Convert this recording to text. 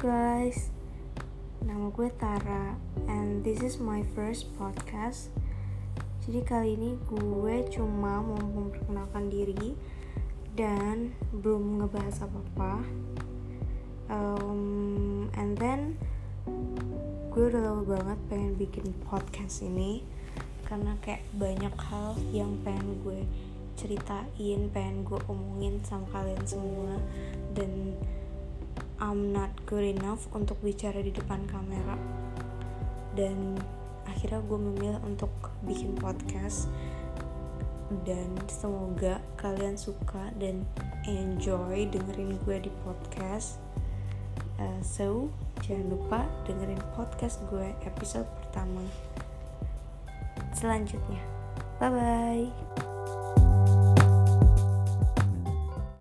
gue Tara and this is my first podcast. Jadi kali ini gue cuma mau memperkenalkan diri dan belum ngebahas apa-apa. Um, and then gue udah lama banget pengen bikin podcast ini karena kayak banyak hal yang pengen gue ceritain, pengen gue omongin sama kalian semua dan I'm not good enough untuk bicara di depan kamera. Dan akhirnya gue memilih untuk bikin podcast. Dan semoga kalian suka dan enjoy dengerin gue di podcast. Uh, so jangan lupa dengerin podcast gue episode pertama selanjutnya. Bye bye